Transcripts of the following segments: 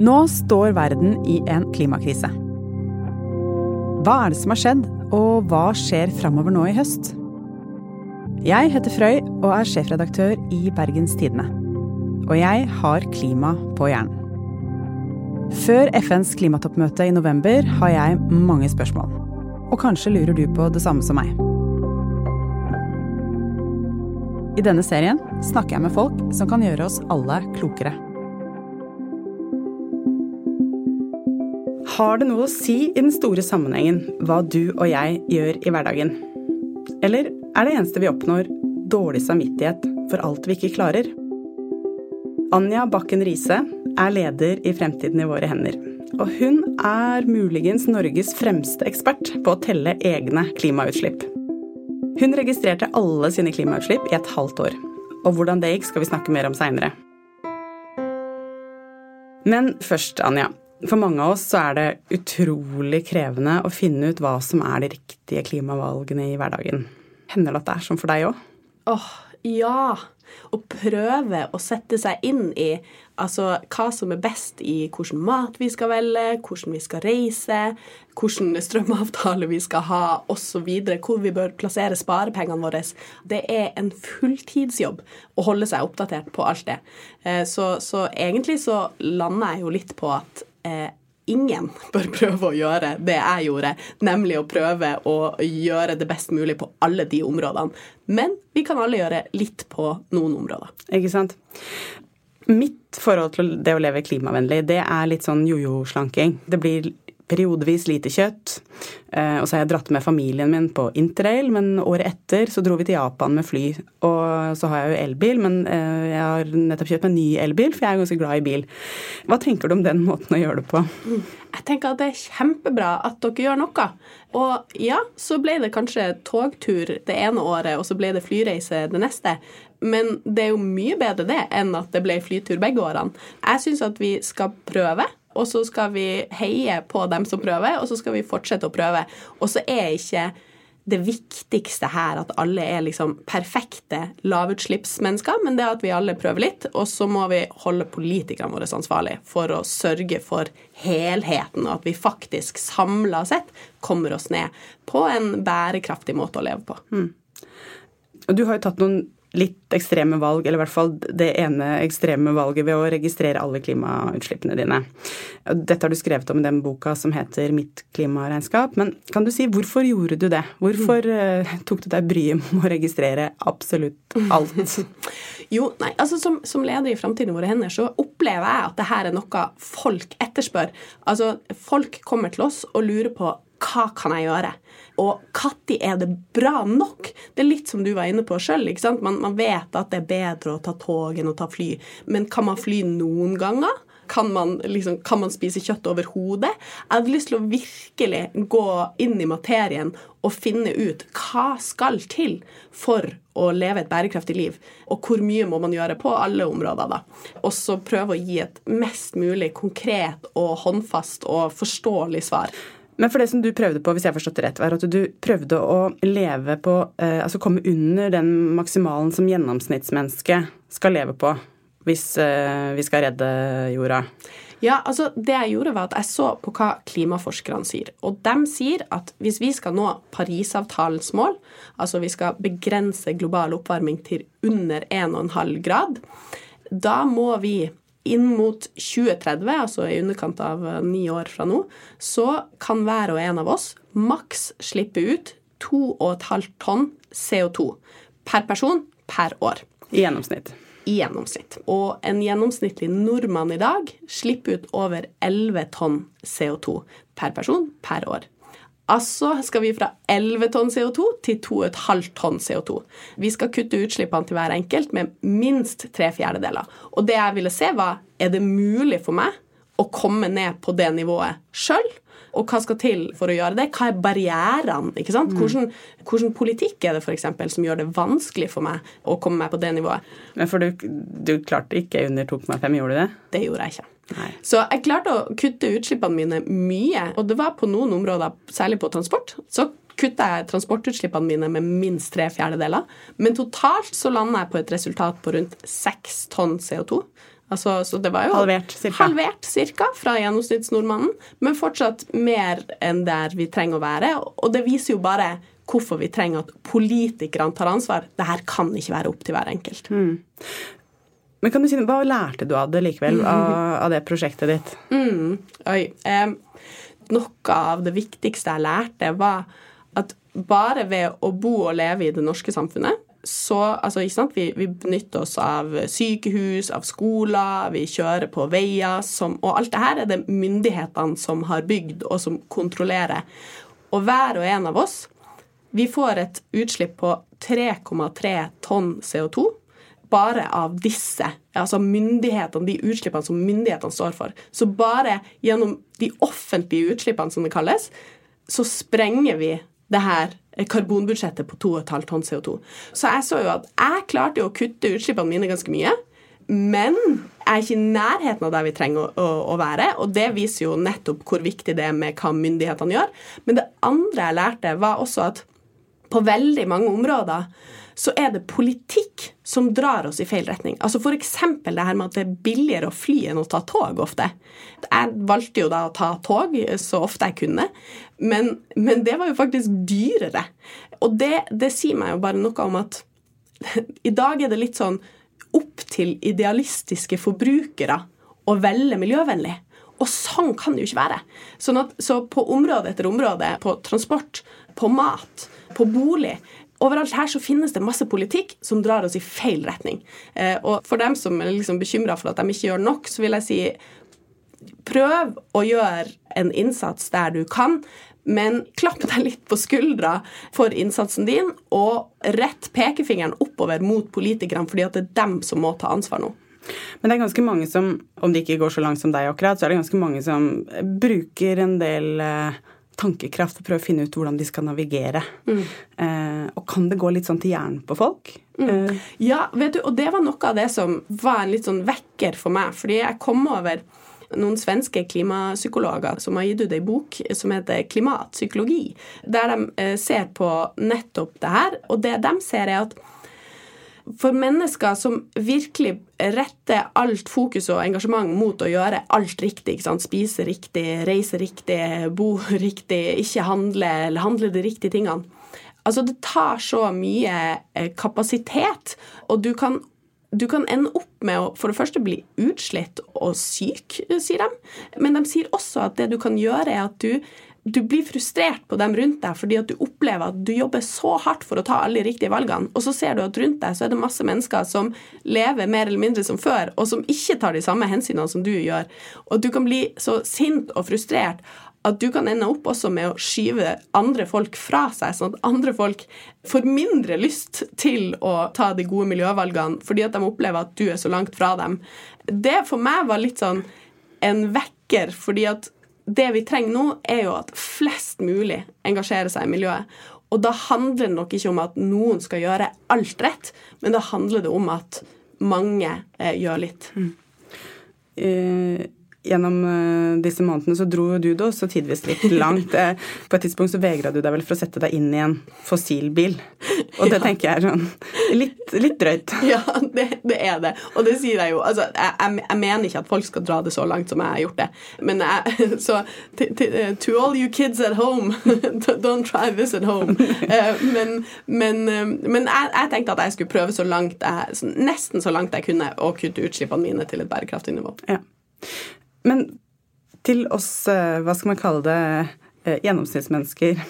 Nå står verden i en klimakrise. Hva er det som har skjedd, og hva skjer framover nå i høst? Jeg heter Frøy og er sjefredaktør i Bergens Tidende. Og jeg har klima på hjernen. Før FNs klimatoppmøte i november har jeg mange spørsmål. Og kanskje lurer du på det samme som meg. I denne serien snakker jeg med folk som kan gjøre oss alle klokere. Har det noe å si i den store sammenhengen hva du og jeg gjør i hverdagen? Eller er det eneste vi oppnår, dårlig samvittighet for alt vi ikke klarer? Anja Bakken Riise er leder i Fremtiden i våre hender. Og hun er muligens Norges fremste ekspert på å telle egne klimautslipp. Hun registrerte alle sine klimautslipp i et halvt år. Og hvordan det gikk, skal vi snakke mer om seinere. Men først, Anja. For mange av oss så er det utrolig krevende å finne ut hva som er de riktige klimavalgene i hverdagen. Hender det at det er sånn for deg òg? Åh, ja. Å prøve å sette seg inn i altså, hva som er best i hvilken mat vi skal velge, hvordan vi skal reise, hvilken strømavtale vi skal ha osv., hvor vi bør plassere sparepengene våre. Det er en fulltidsjobb å holde seg oppdatert på alt det. Eh, så, så egentlig så lander jeg jo litt på at eh, ingen bør prøve å gjøre det jeg gjorde, nemlig å prøve å gjøre det best mulig på alle de områdene. Men vi kan alle gjøre litt på noen områder. Ikke sant. Mitt forhold til det å leve klimavennlig, det er litt sånn jojo-slanking. Det blir periodevis lite kjøtt. Eh, og så har jeg dratt med familien min på interrail, men året etter så dro vi til Japan med fly. Og så har jeg jo elbil, men eh, jeg har nettopp kjøpt meg ny elbil, for jeg er ganske glad i bil. Hva tenker du om den måten å gjøre det på? Jeg tenker at det er kjempebra at dere gjør noe. Og ja, så ble det kanskje togtur det ene året, og så ble det flyreise det neste. Men det er jo mye bedre det enn at det ble flytur begge årene. Jeg syns at vi skal prøve og så skal vi heie på dem som prøver, og så skal vi fortsette å prøve. Og så er ikke det viktigste her at alle er liksom perfekte lavutslippsmennesker, men det er at vi alle prøver litt, og så må vi holde politikerne våre ansvarlig for å sørge for helheten, og at vi faktisk samla sett kommer oss ned på en bærekraftig måte å leve på. Mm. Du har jo tatt noen litt ekstreme valg, eller i hvert fall det ene ekstreme valget ved å registrere alle klimautslippene dine. Dette har du skrevet om i den boka som heter Mitt klimaregnskap. Men kan du si hvorfor gjorde du det? Hvorfor uh, tok du deg bryet med å registrere absolutt alt? jo, nei, altså som, som leder i Framtiden våre hender, så opplever jeg at det her er noe folk etterspør. Altså, folk kommer til oss og lurer på hva kan jeg gjøre? Og når er det bra nok? Det er litt som du var inne på sjøl. Man, man vet at det er bedre å ta tog enn å ta fly. Men kan man fly noen ganger? Kan man, liksom, kan man, spise kjøtt over hodet? Jeg hadde lyst til å virkelig gå inn i materien og finne ut hva skal til for å leve et bærekraftig liv, og hvor mye må man gjøre på alle områder. da. Og så prøve å gi et mest mulig konkret og håndfast og forståelig svar. Men for det som du prøvde på, hvis jeg forstått det rett, var at du prøvde å leve på eh, Altså komme under den maksimalen som gjennomsnittsmennesket skal leve på hvis eh, vi skal redde jorda. Ja, altså Det jeg gjorde, var at jeg så på hva klimaforskerne sier. Og de sier at hvis vi skal nå Parisavtalens mål, altså vi skal begrense global oppvarming til under 1,5 grad, da må vi inn mot 2030, altså i underkant av eh, ni år fra nå, så kan hver og en av oss maks slippe ut 2,5 tonn CO2 per person per år. I gjennomsnitt. I gjennomsnitt. Og en gjennomsnittlig nordmann i dag slipper ut over 11 tonn CO2 per person per år. Altså skal vi fra 11 tonn CO2 til 2,5 tonn CO2. Vi skal kutte utslippene til hver enkelt med minst tre fjerdedeler. Og det jeg ville se, var er det mulig for meg å komme ned på det nivået sjøl? Og hva skal til for å gjøre det? Hva er barrierene? ikke sant? Hvordan, hvordan politikk er det for eksempel, som gjør det vanskelig for meg å komme meg på det nivået? Men For du, du klarte ikke under 2,5, gjorde du det? Det gjorde jeg ikke. Nei. Så jeg klarte å kutte utslippene mine mye. Og det var på noen områder, særlig på transport, så kutta jeg transportutslippene mine med minst tre fjerdedeler. Men totalt så landa jeg på et resultat på rundt seks tonn CO2. Altså, så det var jo Halvert, cirka. halvert cirka fra gjennomsnittsnordmannen, men fortsatt mer enn der vi trenger å være. Og det viser jo bare hvorfor vi trenger at politikerne tar ansvar. Det her kan ikke være opp til hver enkelt. Men kan du si, Hva lærte du av det likevel, av, av det prosjektet ditt? Mm, oi. Um, noe av det viktigste jeg lærte, var at bare ved å bo og leve i det norske samfunnet, så altså? Vi, vi benytter oss av sykehus, av skoler, vi kjører på veier, som, og alt det her er det myndighetene som har bygd, og som kontrollerer. Og hver og en av oss, vi får et utslipp på 3,3 tonn CO2 bare av disse, altså myndighetene, de utslippene som myndighetene står for. Så bare gjennom de offentlige utslippene, som det kalles, så sprenger vi det her karbonbudsjettet på 2,5 tonn CO2. Så jeg så jo at jeg klarte jo å kutte utslippene mine ganske mye. Men jeg er ikke i nærheten av der vi trenger å, å, å være. Og det viser jo nettopp hvor viktig det er med hva myndighetene gjør. Men det andre jeg lærte, var også at på veldig mange områder så er det politikk som drar oss i feil retning. Altså F.eks. det her med at det er billigere å fly enn å ta tog ofte. Jeg valgte jo da å ta tog så ofte jeg kunne, men, men det var jo faktisk dyrere. Og det, det sier meg jo bare noe om at i dag er det litt sånn opp til idealistiske forbrukere å velge miljøvennlig. Og sånn kan det jo ikke være. Sånn at, så på område etter område, på transport, på mat, på bolig Overalt her så finnes det masse politikk som drar oss i feil retning. Eh, og for dem som er liksom bekymra for at de ikke gjør nok, så vil jeg si prøv å gjøre en innsats der du kan. Men klapp deg litt på skuldra for innsatsen din, og rett pekefingeren oppover mot politikerne, fordi at det er dem som må ta ansvar nå. Men det er ganske mange som, om det ikke går så langt som deg akkurat, så er det ganske mange som bruker en del eh, tankekraft og prøve å finne ut hvordan de skal navigere. Mm. Eh, og kan det gå litt sånn til hjernen på folk? Mm. Eh. Ja, vet du, og det var noe av det som var en litt sånn vekker for meg. Fordi jeg kom over noen svenske klimapsykologer som har gitt ut ei bok som heter Klimatpsykologi, der de eh, ser på nettopp det her. Og det de ser, er at for mennesker som virkelig retter alt fokus og engasjement mot å gjøre alt riktig, spise riktig, reise riktig, bo riktig, ikke handle eller handle de riktige tingene Altså, det tar så mye eh, kapasitet, og du kan du kan ende opp med å for det første bli utslitt og syk, sier de. Men de sier også at det du kan gjøre, er at du, du blir frustrert på dem rundt deg fordi at du opplever at du jobber så hardt for å ta alle de riktige valgene, og så ser du at rundt deg så er det masse mennesker som lever mer eller mindre som før, og som ikke tar de samme hensynene som du gjør. Og du kan bli så sint og frustrert at du kan ende opp også med å skyve andre folk fra seg, sånn at andre folk får mindre lyst til å ta de gode miljøvalgene fordi at de opplever at du er så langt fra dem. Det for meg var litt sånn en vekker, fordi at det vi trenger nå, er jo at flest mulig engasjerer seg i miljøet. Og da handler det nok ikke om at noen skal gjøre alt rett, men da handler det om at mange eh, gjør litt. Mm. Uh gjennom eh, disse månedene så dro du det også tidvis litt langt. Eh, på et tidspunkt så vegra du deg vel for å sette deg inn i en fossilbil. Og det ja. tenker jeg er sånn litt, litt drøyt. Ja, det, det, er det. Og det sier jeg jo. Altså, jeg, jeg, mener ikke at folk skal dra det så langt som jeg har gjort det. Men jeg, så eh, to all you kids at home, don't try this at home. Men, men, men jeg, tenkte at jeg skulle prøve så langt nesten så langt jeg kunne å kutte utslippene mine til et bærekraftig nivå. Ja. Men til oss, eh, hva skal man kalle det, eh, gjennomsnittsmennesker.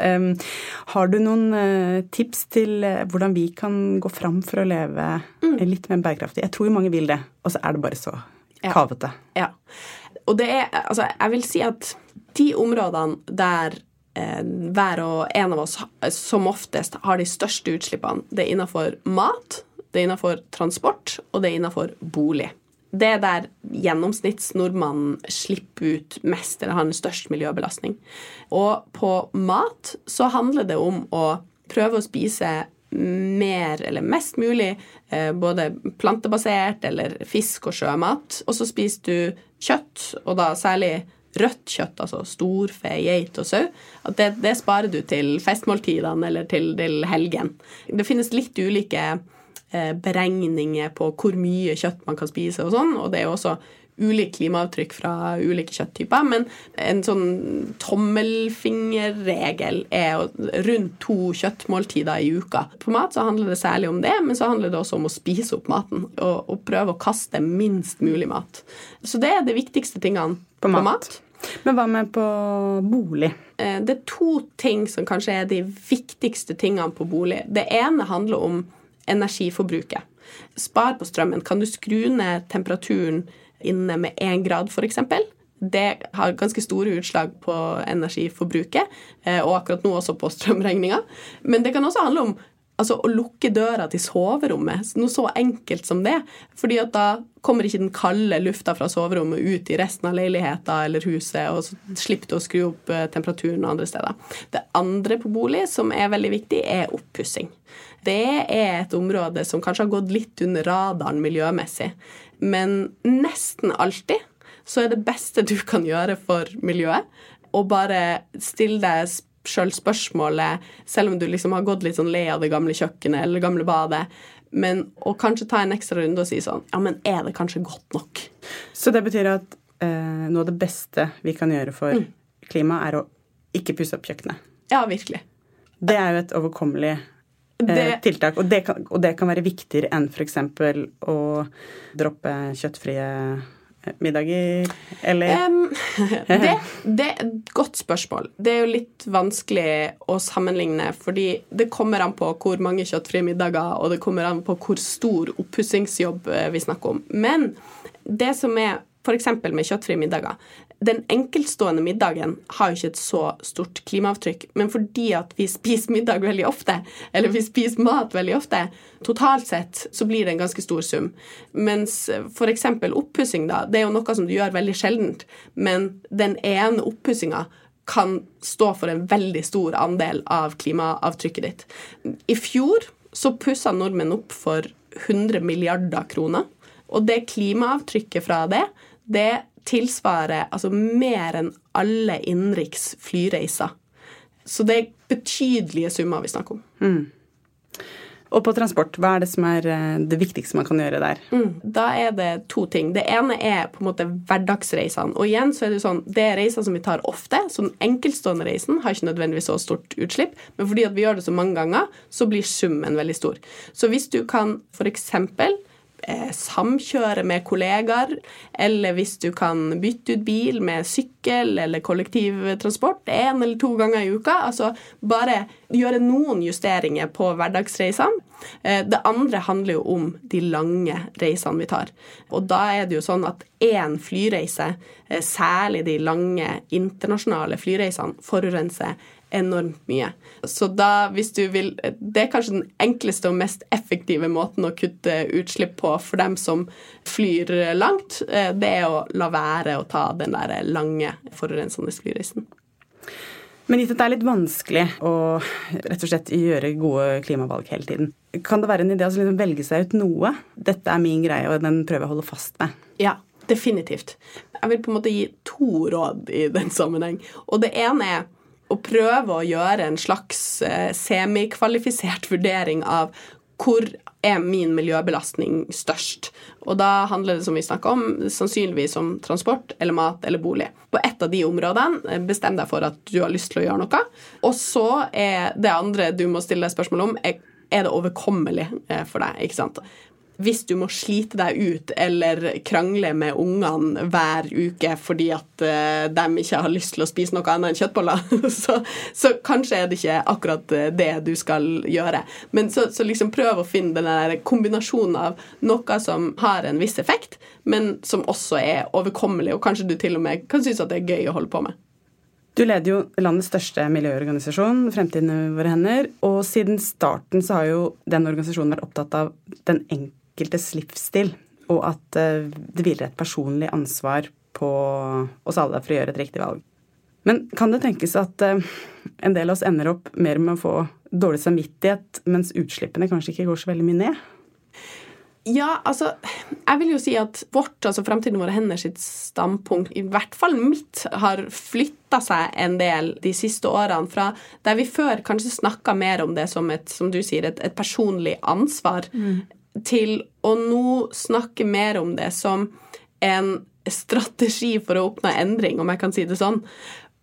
har du noen uh, tips til hvordan vi kan gå fram for å leve mm. litt mer bærekraftig? Jeg tror jo mange vil det, og så er det bare så ja. kavete. Ja. Og det er Altså, jeg vil si at de områdene der eh, hver og en av oss som oftest har de største utslippene, det er innafor mat, det er innafor transport, og det er innafor bolig det er der gjennomsnittsnordmannen slipper ut mest eller har den størst miljøbelastning. Og på mat så handler det om å prøve å spise mer eller mest mulig eh, både plantebasert eller fisk og sjømat. Og så spiser du kjøtt, og da særlig rødt kjøtt, altså storfe, geit og sau. Det, det sparer du til festmåltidene eller til, til helgen. Det finnes litt ulike beregninger på hvor mye kjøtt man kan spise og sånn, og det er jo også ulikt klimaavtrykk fra ulike kjøtttyper, men en sånn tommelfingerregel er rundt to kjøttmåltider i uka. På mat så handler det særlig om det, men så handler det også om å spise opp maten og, og prøve å kaste minst mulig mat. Så det er de viktigste tingene på mat. På mat. Men hva med på bolig? Eh, det er to ting som kanskje er de viktigste tingene på bolig. Det ene handler om energiforbruket. Spar på strømmen. Kan du skru ned temperaturen inne med én grad, f.eks. Det har ganske store utslag på energiforbruket, eh, og akkurat nå også på strømregninga. Men det kan også handle om altså, å lukke døra til soverommet. Noe så enkelt som det. fordi at da kommer ikke den kalde lufta fra soverommet ut i resten av leiligheta eller huset, og så slipper du å skru opp eh, temperaturen andre steder. Det andre på bolig som er veldig viktig, er oppussing. Det er et område som kanskje har gått litt under radaren miljømessig. Men nesten alltid så er det beste du kan gjøre for miljøet, å bare stille deg sjøl spørsmålet, selv om du liksom har gått litt sånn lei av det gamle kjøkkenet eller det gamle badet, men å kanskje ta en ekstra runde og si sånn Ja, men er det kanskje godt nok? Så det betyr at eh, noe av det beste vi kan gjøre for mm. klimaet, er å ikke pusse opp kjøkkenet? Ja, virkelig. Det er jo et overkommelig det, eh, tiltak. Og det, kan, og det, kan, være viktigere enn f.eks. å droppe kjøttfrie eh, middager, eller um, det, det, er et godt spørsmål. Det er jo litt vanskelig å sammenligne, fordi det kommer an på hvor mange kjøttfrie middager, og det kommer an på hvor stor oppussingsjobb eh, vi snakker om. Men det som er f.eks. med kjøttfrie middager. Den enkeltstående middagen har jo ikke et så stort klimaavtrykk, men fordi at vi spiser middag veldig ofte, eller vi spiser mat veldig ofte, totalt sett så blir det en ganske stor sum. Mens f.eks. oppussing, da, det er jo noe som du gjør veldig sjeldent, men den ene oppussinga kan stå for en veldig stor andel av klimaavtrykket ditt. I fjor så pussa nordmenn opp for 100 milliarder kroner. Og det klimaavtrykket fra det, det tilsvarer altså mer enn alle innenriks flyreiser. Så det er betydelige summer vi snakker om. Mm. Og på transport, hva er det som er eh, det viktigste man kan gjøre der? Mm, da er det to ting. Det ene er på en måte hverdagsreisene. Og igjen så er det sånn, det er reiser som vi tar ofte. Så den enkeltstående reisen har ikke nødvendigvis så stort utslipp. Men fordi at vi gjør det så mange ganger, så blir summen veldig stor. Så hvis du kan f.eks samkjøre med kollegaer, eller hvis du kan bytte ut bil med sykkel eller kollektivtransport én eller to ganger i uka. Altså bare gjøre noen justeringer på hverdagsreisene. Eh, det andre handler jo om de lange reisene vi tar. Og da er det jo sånn at én flyreise, eh, særlig de lange internasjonale flyreisene, forurenser enormt mye. Så da, hvis du vil Det er kanskje den enkleste og mest effektive måten å kutte utslipp på for dem som flyr langt. Eh, det er å la være å ta den der lange, forurensende flyreisen. Men gitt at det er litt vanskelig å rett og slett gjøre gode klimavalg hele tiden, kan det være en idé å liksom velge seg ut noe? Dette er min greie, og den prøver jeg å holde fast med. Ja, definitivt. Jeg vil på en måte gi to råd i den sammenheng. Og det ene er å prøve å gjøre en slags eh, semikvalifisert vurdering av hvor er min miljøbelastning størst? Og da handler det som vi om, sannsynligvis om transport eller mat eller bolig. På ett av de områdene, eh, bestem deg for at du har lyst til å gjøre noe. Og så er det andre du må stille deg spørsmål om, er, det overkommelig eh, for deg? Hvis du må slite deg ut eller krangle med ungene hver uke fordi at uh, de ikke har lyst til å spise noe annet enn kjøttboller, så, så, kanskje er det ikke akkurat eh, det du skal gjøre. Men så, så liksom prøv å finne den der kombinasjonen av noe som har en viss effekt, men som også er overkommelig, og kanskje du til og med kan synes at det er gøy å holde på med. Du leder jo landets største miljøorganisasjon, Fremtiden i våre hender. Og siden starten så har jo den organisasjonen vært opptatt av den enkelte enkeltes livsstil, og at eh, det hviler et personlig ansvar på oss alle for å gjøre et riktig valg. Men kan det tenkes at eh, en del av oss ender opp mer med å få dårlig samvittighet, mens utslippene kanskje ikke går så veldig mye ned? Ja, altså Jeg vil jo si at vårt, altså Fremtiden våre hender sitt standpunkt, i hvert fall mitt, har flytta seg en del de siste årene. Fra der vi før kanskje snakka mer om det som et som du sier, et, et personlig ansvar, mm. Til å nå snakke mer om det som en strategi for å oppnå endring, om jeg kan si det sånn.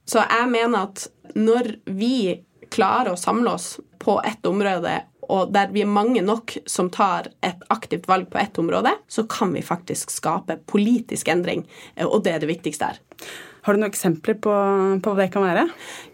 Så jeg mener at når vi klarer å samle oss på ett område, og der vi er mange nok som tar et aktivt valg på ett område, så kan vi faktisk skape politisk endring, og det er det viktigste her. Har du noen eksempler på, på hva det kan være?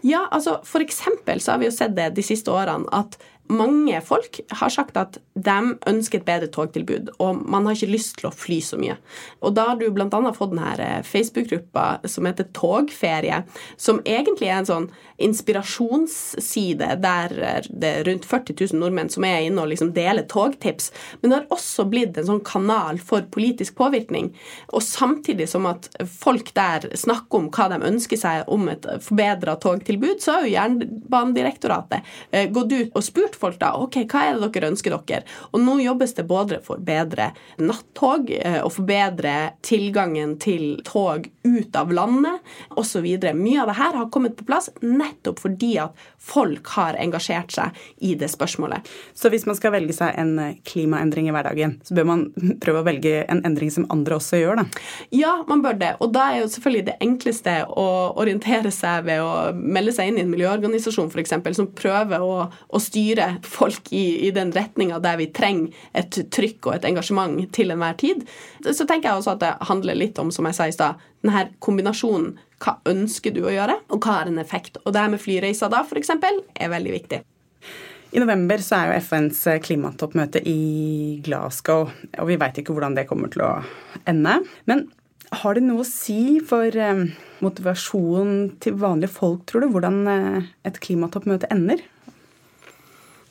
Ja, altså For eksempel så har vi jo sett det de siste årene at mange folk har sagt at de ønsker et bedre togtilbud, og man har ikke lyst til å fly så mye. Og da har du bl.a. fått denne Facebook-gruppa som heter Togferie, som egentlig er en sånn inspirasjonsside der det er rundt 40 000 nordmenn som er inne og liksom deler togtips. Men det har også blitt en sånn kanal for politisk påvirkning. Og samtidig som at folk der snakker om hva de ønsker seg om et forbedra togtilbud, så har jo Jernbanedirektoratet eh, gått ut og spurt folk da ok, hva er det dere ønsker dere. Og nå jobbes det både for bedre nattog eh, og for bedre tilgangen til tog ut av landet osv. Mye av det her har kommet på plass nettopp fordi at folk har engasjert seg i det spørsmålet. Så hvis man skal velge seg en eh, klimaendring i hverdagen, så bør man prøve å velge en endring som andre også gjør, da? Ja, man bør det. Og da er jo selvfølgelig det enkleste å orientere seg ved å melde seg inn i en miljøorganisasjon f.eks., som prøver å, å styre folk i, i den retninga der vi trenger et trykk og et engasjement til enhver tid. Så tenker jeg også at det handler litt om, som jeg sa i stad, denne kombinasjonen hva ønsker du å gjøre, og hva har en effekt? Og det her med flyreiser da, f.eks., er veldig viktig. I november så er jo FNs klimatoppmøte i Glasgow, og vi veit ikke hvordan det kommer til å ende. Men har det noe å si for eh, motivasjonen til vanlige folk, tror du, hvordan eh, et klimatoppmøte ender?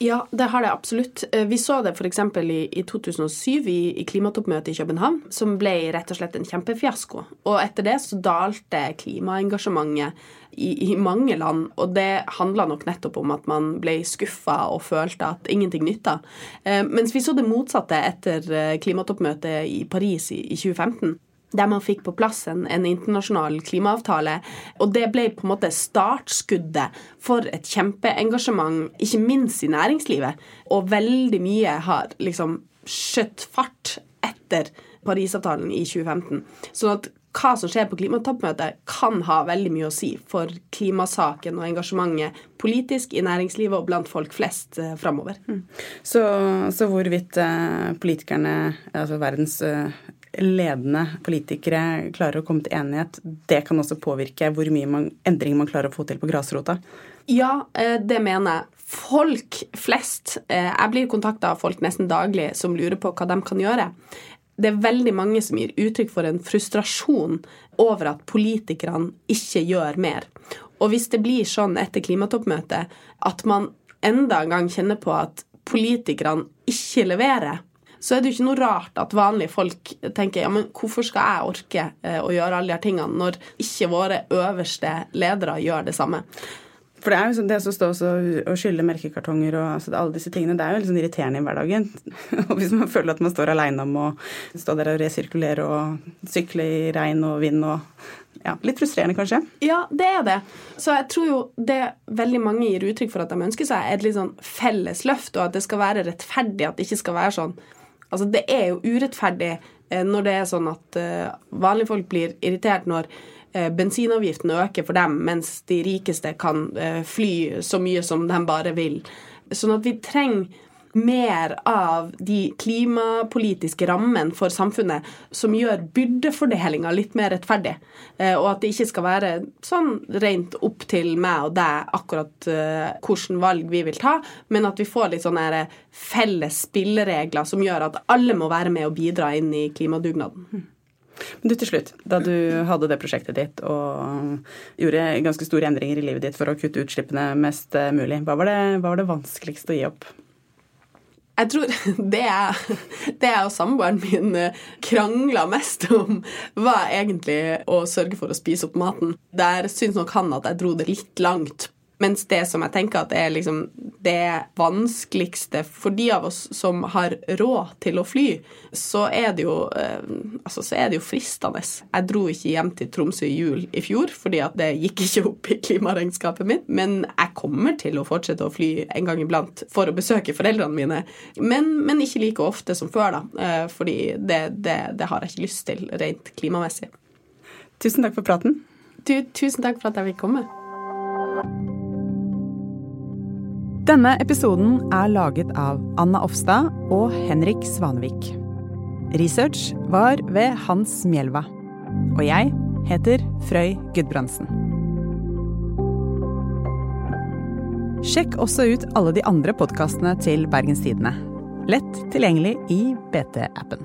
Ja, det har det absolutt. Eh, vi så det f.eks. I, i 2007 i, i klimatoppmøtet i København, som ble rett og slett en kjempefiasko. Og etter det så dalte klimaengasjementet i, i mange land, og det handla nok nettopp om at man ble skuffa og følte at ingenting nytta. Eh, mens vi så det motsatte etter eh, klimatoppmøtet i Paris i, i 2015 der man fikk på plass en, en, internasjonal klimaavtale. Og det ble på en måte startskuddet for et kjempeengasjement, ikke minst i næringslivet. Og veldig mye har liksom skjøtt fart etter Parisavtalen i 2015. Sånn at hva som skjer på klimatoppmøtet, kan ha veldig mye å si for klimasaken og engasjementet politisk i næringslivet og blant folk flest eh, framover. Mm. Så, så, hvorvidt eh, politikerne, altså verdens eh, ledende politikere klarer å komme til enighet, det kan også påvirke hvor mye man, endring man klarer å få til på grasrota? Ja, eh, det mener jeg. Folk flest eh, Jeg blir kontakta av folk nesten daglig som lurer på hva de kan gjøre. Det er veldig mange som gir uttrykk for en frustrasjon over at politikerne ikke gjør mer. Og hvis det blir sånn etter klimatoppmøtet at man enda en gang kjenner på at politikerne ikke leverer, så er det jo ikke noe rart at vanlige folk tenker ja, men hvorfor skal jeg orke eh, å gjøre alle de her tingene når ikke våre øverste ledere gjør det samme? For det er jo sånn, det å stå og skylle merkekartonger og altså, alle disse tingene, det er jo litt sånn irriterende i hverdagen. Og hvis man føler at man står aleine om å stå der og resirkulere og sykle i regn og vind og ja, Litt frustrerende, kanskje? Ja, det er det. Så jeg tror jo det veldig mange gir uttrykk for at de ønsker seg, er et litt sånn felles løft, og at det skal være rettferdig, at det ikke skal være sånn Altså, det er jo urettferdig eh, når det er sånn at eh, vanlige folk blir irritert når eh, bensinavgiften øker for dem, mens de rikeste kan fly så mye som de bare vil. Sånn at vi trenger mer av de klimapolitiske rammene for samfunnet som gjør byrdefordelinga litt mer rettferdig. Eh, og at det ikke skal være sånn rent opp til meg og deg akkurat uh, hvilke valg vi vil ta, men at vi får litt sånne felles spilleregler som gjør at alle må være med og bidra inn i klimadugnaden. Men du til slutt, da du hadde det prosjektet ditt og gjorde ganske store endringer i livet ditt for å kutte utslippene mest mulig, hva var det, hva var det vanskeligste å gi opp? Jeg tror det jeg, det jeg og samboeren min eh, krangla mest om, var egentlig å sørge for å spise opp maten. Der syns nok han at jeg dro det litt langt Mens det som jeg tenker at er liksom det vanskeligste for de av oss som har råd til å fly, så er det jo, eh, altså, så er det jo fristende. Jeg dro ikke hjem til Tromsø i jul i fjor fordi at det gikk ikke opp i klimaregnskapet mitt. Men jeg kommer til å fortsette å fly en gang iblant for å besøke foreldrene mine. Men, men ikke like ofte som før, da. eh, Fordi det, det, det har jeg ikke lyst til rent klimamessig. Tusen takk for praten. Du, tusen takk for at jeg fikk komme. Denne episoden er laget av Anna Offstad og Henrik Svanevik. Research var ved Hans Mjelva. Og jeg heter Frøy Gudbrandsen. Sjekk også ut alle de andre podkastene til Bergens Tidende. Lett tilgjengelig i BT-appen.